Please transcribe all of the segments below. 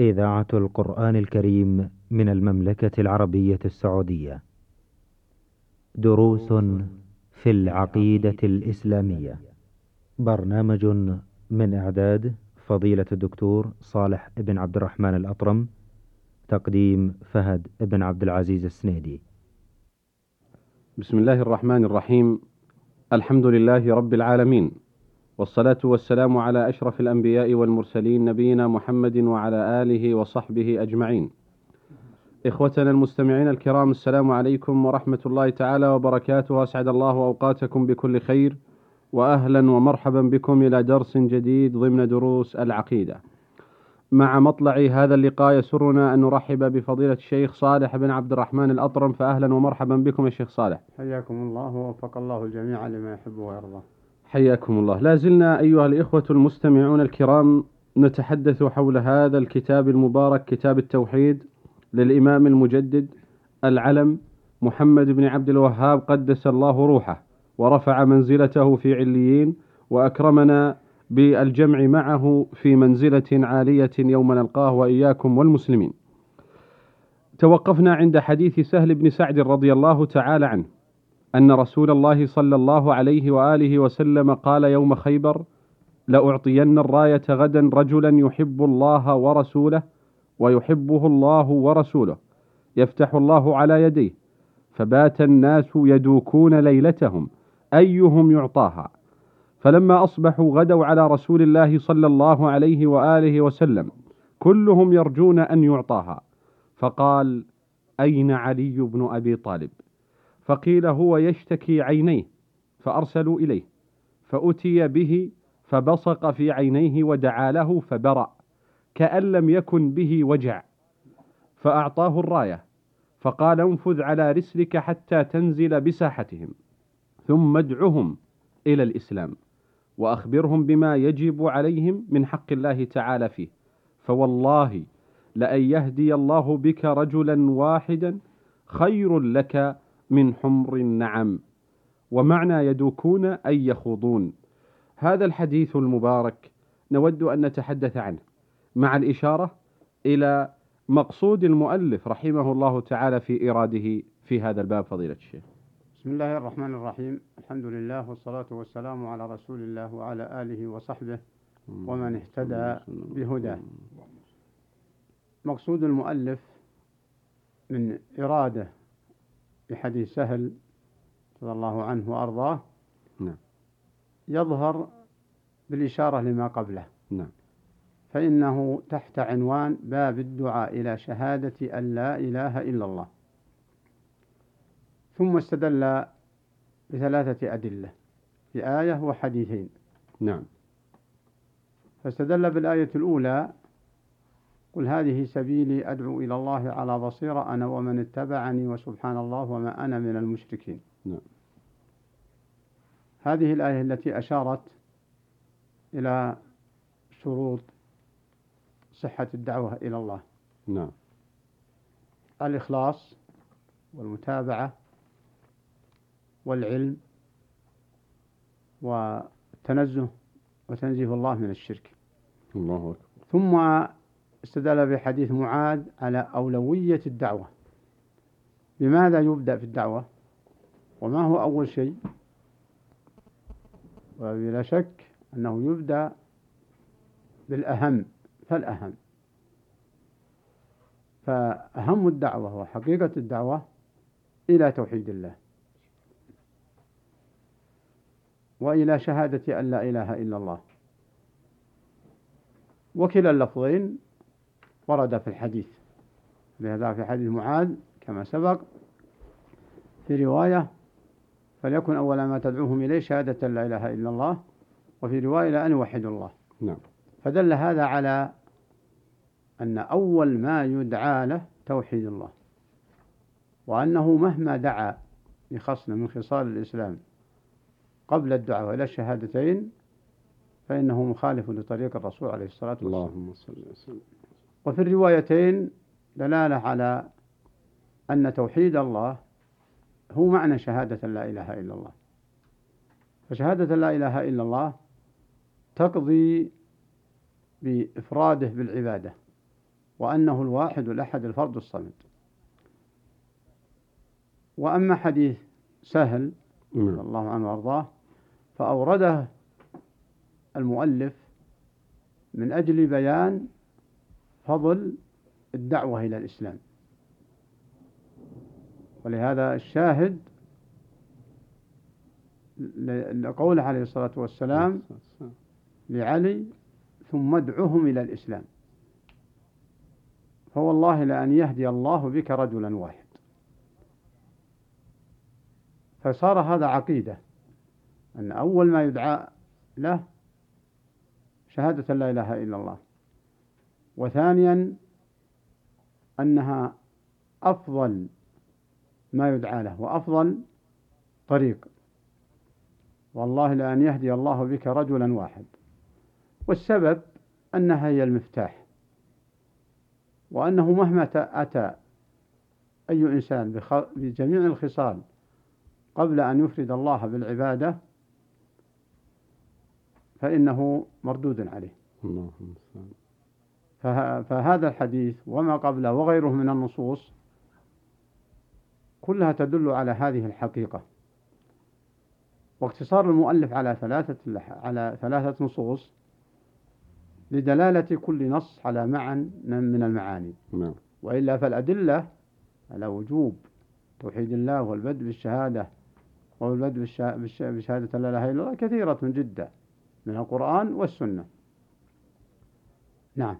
إذاعة القرآن الكريم من المملكة العربية السعودية. دروس في العقيدة الإسلامية. برنامج من إعداد فضيلة الدكتور صالح بن عبد الرحمن الأطرم. تقديم فهد بن عبد العزيز السنيدي. بسم الله الرحمن الرحيم. الحمد لله رب العالمين. والصلاة والسلام على أشرف الأنبياء والمرسلين نبينا محمد وعلى آله وصحبه أجمعين. إخوتنا المستمعين الكرام السلام عليكم ورحمة الله تعالى وبركاته أسعد الله أوقاتكم بكل خير وأهلا ومرحبا بكم إلى درس جديد ضمن دروس العقيدة. مع مطلع هذا اللقاء يسرنا أن نرحب بفضيلة الشيخ صالح بن عبد الرحمن الأطرم فأهلا ومرحبا بكم يا شيخ صالح. حياكم الله ووفق الله الجميع لما يحب ويرضى. حياكم الله. لا زلنا أيها الإخوة المستمعون الكرام نتحدث حول هذا الكتاب المبارك كتاب التوحيد للإمام المجدد العلم محمد بن عبد الوهاب قدس الله روحه ورفع منزلته في عليين وأكرمنا بالجمع معه في منزلة عالية يوم نلقاه وإياكم والمسلمين. توقفنا عند حديث سهل بن سعد رضي الله تعالى عنه. أن رسول الله صلى الله عليه وآله وسلم قال يوم خيبر لأعطين الراية غدا رجلا يحب الله ورسوله ويحبه الله ورسوله يفتح الله على يديه فبات الناس يدوكون ليلتهم أيهم يعطاها؟ فلما أصبحوا غدوا على رسول الله صلى الله عليه وآله وسلم كلهم يرجون أن يعطاها. فقال أين علي بن أبي طالب؟ فقيل هو يشتكي عينيه فأرسلوا إليه فأتي به فبصق في عينيه ودعا له فبرأ كأن لم يكن به وجع فأعطاه الراية فقال انفذ على رسلك حتى تنزل بساحتهم ثم ادعهم إلى الإسلام وأخبرهم بما يجب عليهم من حق الله تعالى فيه فوالله لأن يهدي الله بك رجلا واحدا خير لك من حمر النعم ومعنى يدوكون أي يخوضون. هذا الحديث المبارك نود أن نتحدث عنه مع الإشارة إلى مقصود المؤلف رحمه الله تعالى في إراده في هذا الباب فضيلة الشيخ. بسم الله الرحمن الرحيم. الحمد لله والصلاة والسلام على رسول الله وعلى آله وصحبه ومن اهتدى بهداه. مقصود المؤلف من إرادة بحديث سهل رضي الله عنه وأرضاه. نعم. يظهر بالإشارة لما قبله. نعم. فإنه تحت عنوان باب الدعاء إلى شهادة أن لا إله إلا الله. ثم استدل بثلاثة أدلة في آية وحديثين. نعم. فاستدل بالآية الأولى قل هذه سبيلي أدعو إلى الله على بصيرة أنا ومن اتبعني وسبحان الله وما أنا من المشركين. نعم. هذه الآية التي أشارت إلى شروط صحة الدعوة إلى الله. نعم. الإخلاص والمتابعة والعلم والتنزه وتنزيه الله من الشرك. الله أكبر. ثم استدل بحديث معاذ على أولوية الدعوة. بماذا يبدأ في الدعوة؟ وما هو أول شيء؟ وبلا شك أنه يبدأ بالأهم. فالأهم. فأهم الدعوة وحقيقة الدعوة إلى توحيد الله. وإلى شهادة أن لا إله إلا الله. وكلا اللفظين ورد في الحديث. لهذا في حديث معاذ كما سبق في رواية فليكن أول ما تدعوهم إليه شهادة لا إله إلا الله وفي رواية لأن يوحدوا الله. نعم. فدل هذا على أن أول ما يدعى له توحيد الله وأنه مهما دعا بخصل من خصال الإسلام قبل الدعوة إلى الشهادتين فإنه مخالف لطريق الرسول عليه الصلاة والسلام. اللهم صل وسلم. وفي الروايتين دلالة على أن توحيد الله هو معنى شهادة لا إله إلا الله فشهادة لا إله إلا الله تقضي بإفراده بالعبادة وأنه الواحد الأحد الفرد الصمد وأما حديث سهل نعم. رضي الله عنه وأرضاه فأورده المؤلف من أجل بيان فضل الدعوة إلى الإسلام. ولهذا الشاهد لقوله عليه الصلاة والسلام لعلي ثم ادعهم إلى الإسلام. فوالله لأن يهدي الله بك رجلا واحد فصار هذا عقيدة أن أول ما يدعى له شهادة لا إله إلا الله. وثانيا أنها أفضل ما يدعى له وأفضل طريق. والله لأن يهدي الله بك رجلا واحد. والسبب أنها هي المفتاح وأنه مهما أتى أي إنسان بجميع الخصال قبل أن يفرد الله بالعبادة فإنه مردود عليه. فهذا الحديث وما قبله وغيره من النصوص كلها تدل على هذه الحقيقة. واقتصار المؤلف على ثلاثة على ثلاثة نصوص لدلالة كل نص على معنى من المعاني. نعم. وإلا فالأدلة على وجوب توحيد الله والبدء بالشهادة والبدء بشهادة لا إله إلا الله كثيرة جدا من القرآن والسنة. نعم.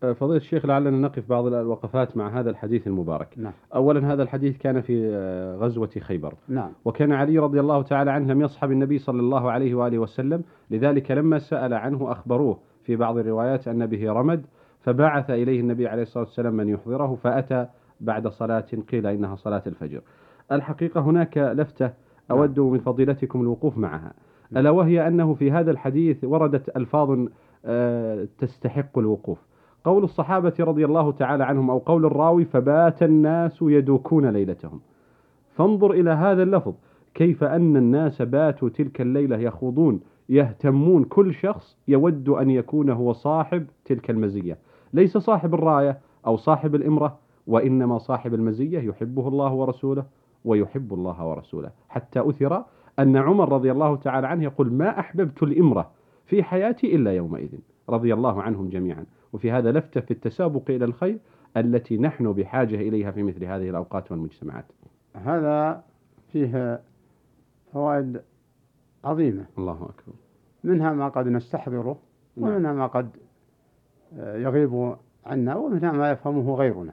فضيلة الشيخ لعلنا نقف بعض الوقفات مع هذا الحديث المبارك. نعم. أولا هذا الحديث كان في أه، غزوة خيبر. نعم. وكان علي رضي الله تعالى عنه لم يصحب النبي صلى الله عليه وآله وسلم. لذلك لما سأل عنه أخبروه في بعض الروايات أن به رمد. فبعث إليه النبي عليه الصلاة والسلام من يحضره فأتى بعد صلاة قيل إنها صلاة الفجر. الحقيقة هناك لفتة أود من فضيلتكم الوقوف معها. ألا وهي أنه في هذا الحديث وردت ألفاظ أه، تستحق الوقوف. قول الصحابة رضي الله تعالى عنهم أو قول الراوي فبات الناس يدوكون ليلتهم. فانظر إلى هذا اللفظ. كيف أن الناس باتوا تلك الليلة يخوضون يهتمون كل شخص يود أن يكون هو صاحب تلك المزية. ليس صاحب الراية أو صاحب الإمرة وإنما صاحب المزية يحبه الله ورسوله ويحب الله ورسوله. حتى أثر أن عمر رضي الله تعالى عنه يقول ما أحببت الإمرة في حياتي إلا يومئذ. رضي الله عنهم جميعا. وفي هذا لفتة في التسابق إلى الخير التي نحن بحاجة إليها في مثل هذه الأوقات والمجتمعات. هذا فيه فوائد عظيمة. الله أكبر. منها ما قد نستحضره نعم. ومنها ما قد يغيب عنا ومنها ما يفهمه غيرنا.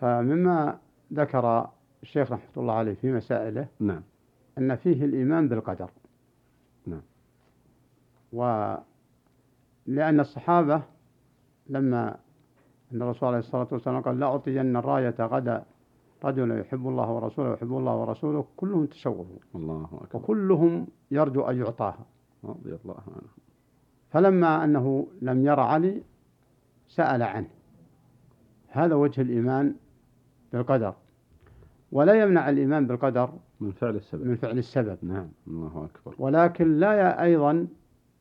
فمما ذكر الشيخ رحمة الله عليه في مسائله نعم. أن فيه الإيمان بالقدر. ولأن الصحابة لما أن الرسول عليه الصلاة والسلام قال لا أعطين الراية غدا رجل يحب الله ورسوله ويحب الله ورسوله كلهم تشوفوا الله أكبر. وكلهم يرجو أن يعطاها رضي الله عنه. فلما أنه لم ير علي سأل عنه. هذا وجه الإيمان بالقدر. ولا يمنع الإيمان بالقدر من فعل السبب. من فعل السبب. نعم الله أكبر. ولكن لا أيضا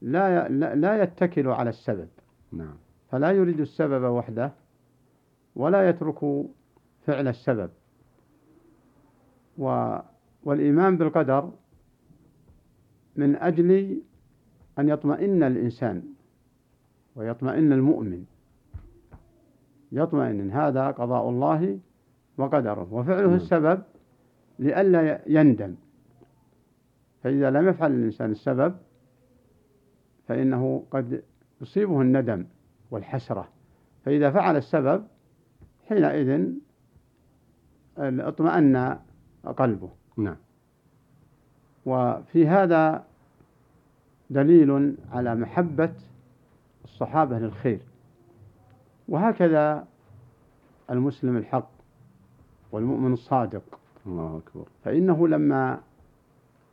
لا لا يتكل على السبب. نعم. فلا يريد السبب وحده ولا يترك فعل السبب. و والإيمان بالقدر من أجل أن يطمئن الإنسان ويطمئن المؤمن. يطمئن هذا قضاء الله وقدره وفعله نعم. السبب لئلا يندم. فإذا لم يفعل الإنسان السبب فإنه قد يصيبه الندم والحسرة. فإذا فعل السبب حينئذ اطمأن قلبه. نعم. وفي هذا دليل على محبة الصحابة للخير. وهكذا المسلم الحق والمؤمن الصادق. الله أكبر. فإنه لما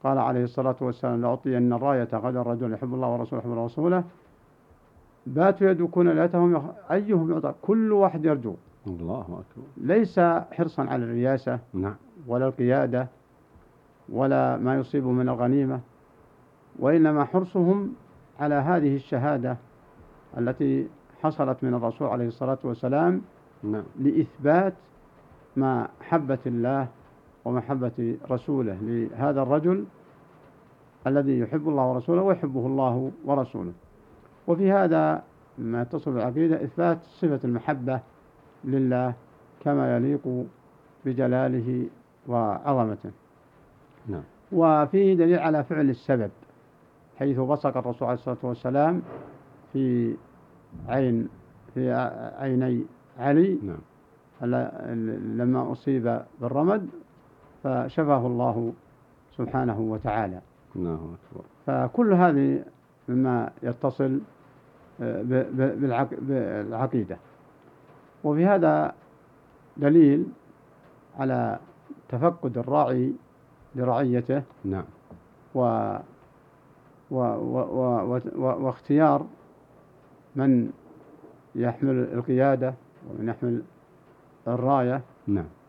قال عليه الصلاة والسلام لأعطين الراية غدا الرجل يحب الله ورسوله يحب الله ورسوله. باتوا يدوكون ليتهم أيهم يعطى؟ كل واحد يرجو. الله أكبر. ليس حرصا على الرياسة نعم. ولا القيادة ولا ما يصيب من الغنيمة وإنما حرصهم على هذه الشهادة التي حصلت من الرسول عليه الصلاة والسلام نعم. لإثبات محبة الله ومحبة رسوله لهذا الرجل الذي يحب الله ورسوله ويحبه الله ورسوله. وفي هذا ما يتصل بالعقيدة إثبات صفة المحبة لله كما يليق بجلاله وعظمته. نعم. وفيه دليل على فعل السبب حيث بصق الرسول عليه الصلاة والسلام في عين في عيني علي. نعم. لما أصيب بالرمد فشفاه الله سبحانه وتعالى. الله أكبر. فكل هذه مما يتصل آه، بالعقيدة. وفي هذا دليل على تفقد الراعي لرعيته. نعم. و و و و و واختيار من يحمل القيادة ومن يحمل الراية. نعم.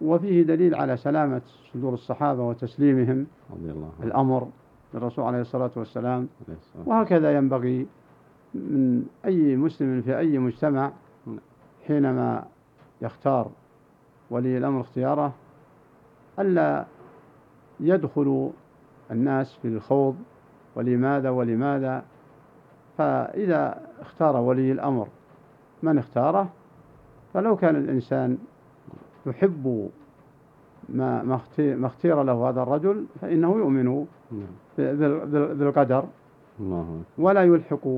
وفيه دليل على سلامة صدور الصحابة وتسليمهم رضي الله عنه. الأمر للرسول عليه الصلاة والسلام عليه الصلاة وهكذا ينبغي من أي مسلم في أي مجتمع. حينما يختار ولي الأمر اختياره ألا يدخل الناس في الخوض ولماذا ولماذا فإذا اختار ولي الأمر من اختاره فلو كان الإنسان يحب ما ما اختير له هذا الرجل فإنه يؤمن نعم. بالقدر. ولا يلحق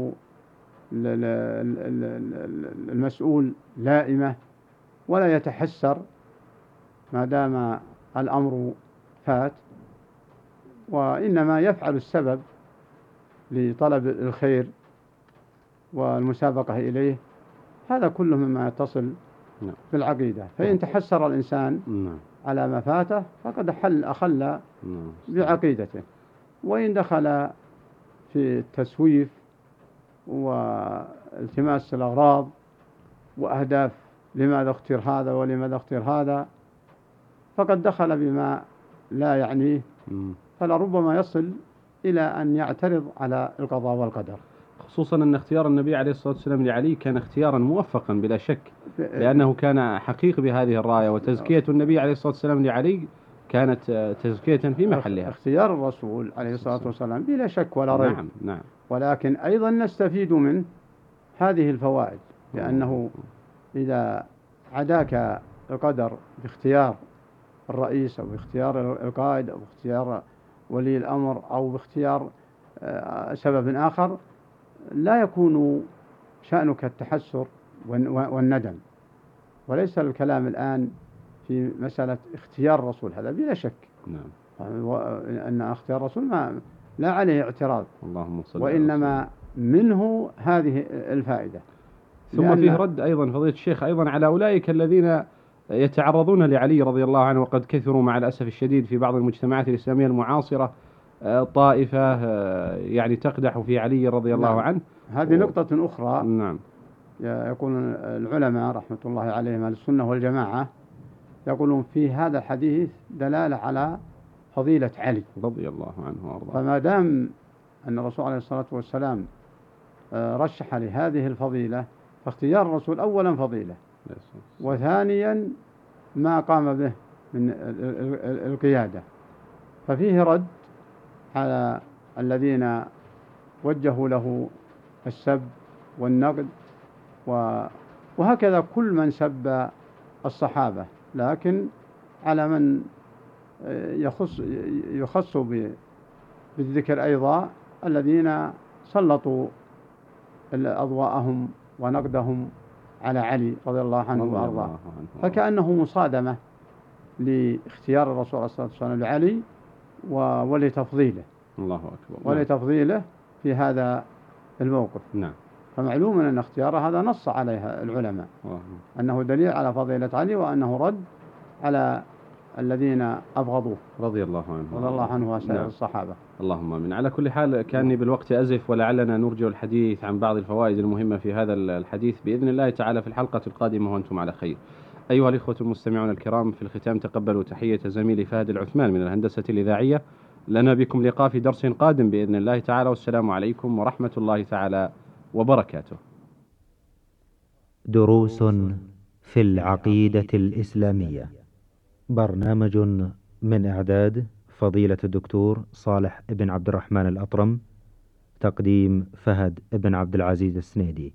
المسؤول لائمة ولا يتحسر ما دام الأمر فات. وإنما يفعل السبب لطلب الخير والمسابقة إليه. هذا كله مما يتصل نعم. بالعقيدة فإن تحسر الإنسان نعم. على ما فاته فقد حل أخل نعم. بعقيدته وإن دخل في التسويف والتماس الأغراض وأهداف لماذا اختير هذا ولماذا اختير هذا فقد دخل بما لا يعنيه مم. فلربما يصل إلى أن يعترض على القضاء والقدر خصوصا أن اختيار النبي عليه الصلاة والسلام لعلي كان اختيارا موفقا بلا شك لأنه كان حقيق بهذه الراية. وتزكية النبي عليه الصلاة والسلام لعلي كانت تزكية في محلها اختيار الرسول عليه الصلاة والسلام بلا شك ولا ريب. نعم نعم. ولكن أيضا نستفيد من هذه الفوائد لأنه إذا عداك القدر باختيار الرئيس أو باختيار القائد أو باختيار ولي الأمر أو باختيار آه، سبب آخر لا يكون شأنك التحسر والندم. وليس الكلام الآن في مسألة اختيار الرسول هذا بلا شك. نعم. أن اختيار الرسول ما لا عليه اعتراض. اللهم صل وإنما منه هذه الفائدة. ثم فيه رد أيضا فضيلة الشيخ أيضا على أولئك الذين يتعرضون لعلي رضي الله عنه وقد كثروا مع الأسف الشديد في بعض المجتمعات الإسلامية المعاصرة طائفة آه، يعني تقدح في علي رضي الله نعم. عنه. هذه و... نقطة أخرى. نعم. يقول العلماء رحمة الله عليهم أهل السنة والجماعة يقولون في هذا الحديث دلالة على فضيلة علي. رضي الله عنه وأرضاه. فما دام أن الرسول عليه الصلاة والسلام آه، رشح لهذه الفضيلة فاختيار الرسول أولا فضيلة. وثانيا ما قام به من القيادة. ففيه رد على الذين وجهوا له السب والنقد وهكذا كل من سب الصحابة لكن على من يخص يخص بالذكر أيضا الذين سلطوا أضواءهم ونقدهم على علي رضي الله عنه وأرضاه. فكأنه مصادمة لاختيار الرسول عليه الصلاة والسلام لعلي ولتفضيله. الله أكبر. نعم. ولتفضيله في هذا الموقف. نعم. فمعلوم أن اختيار هذا نص عليها العلماء. الله. أنه دليل على فضيلة علي وأنه رد على الذين أبغضوه. رضي الله عنه رضي الله عنه وسائر نعم. الصحابة. اللهم من على كل حال كاني بالوقت أزف ولعلنا نرجع الحديث عن بعض الفوائد المهمة في هذا الحديث بإذن الله تعالى في الحلقة القادمة وأنتم على خير. أيها الإخوة المستمعون الكرام في الختام تقبلوا تحية زميلي فهد العثمان من الهندسة الإذاعية. لنا بكم لقاء في درس قادم بإذن الله تعالى والسلام عليكم ورحمة الله تعالى وبركاته. دروس في العقيدة الإسلامية. برنامج من إعداد فضيلة الدكتور صالح بن عبد الرحمن الأطرم تقديم فهد بن عبد العزيز السنيدي.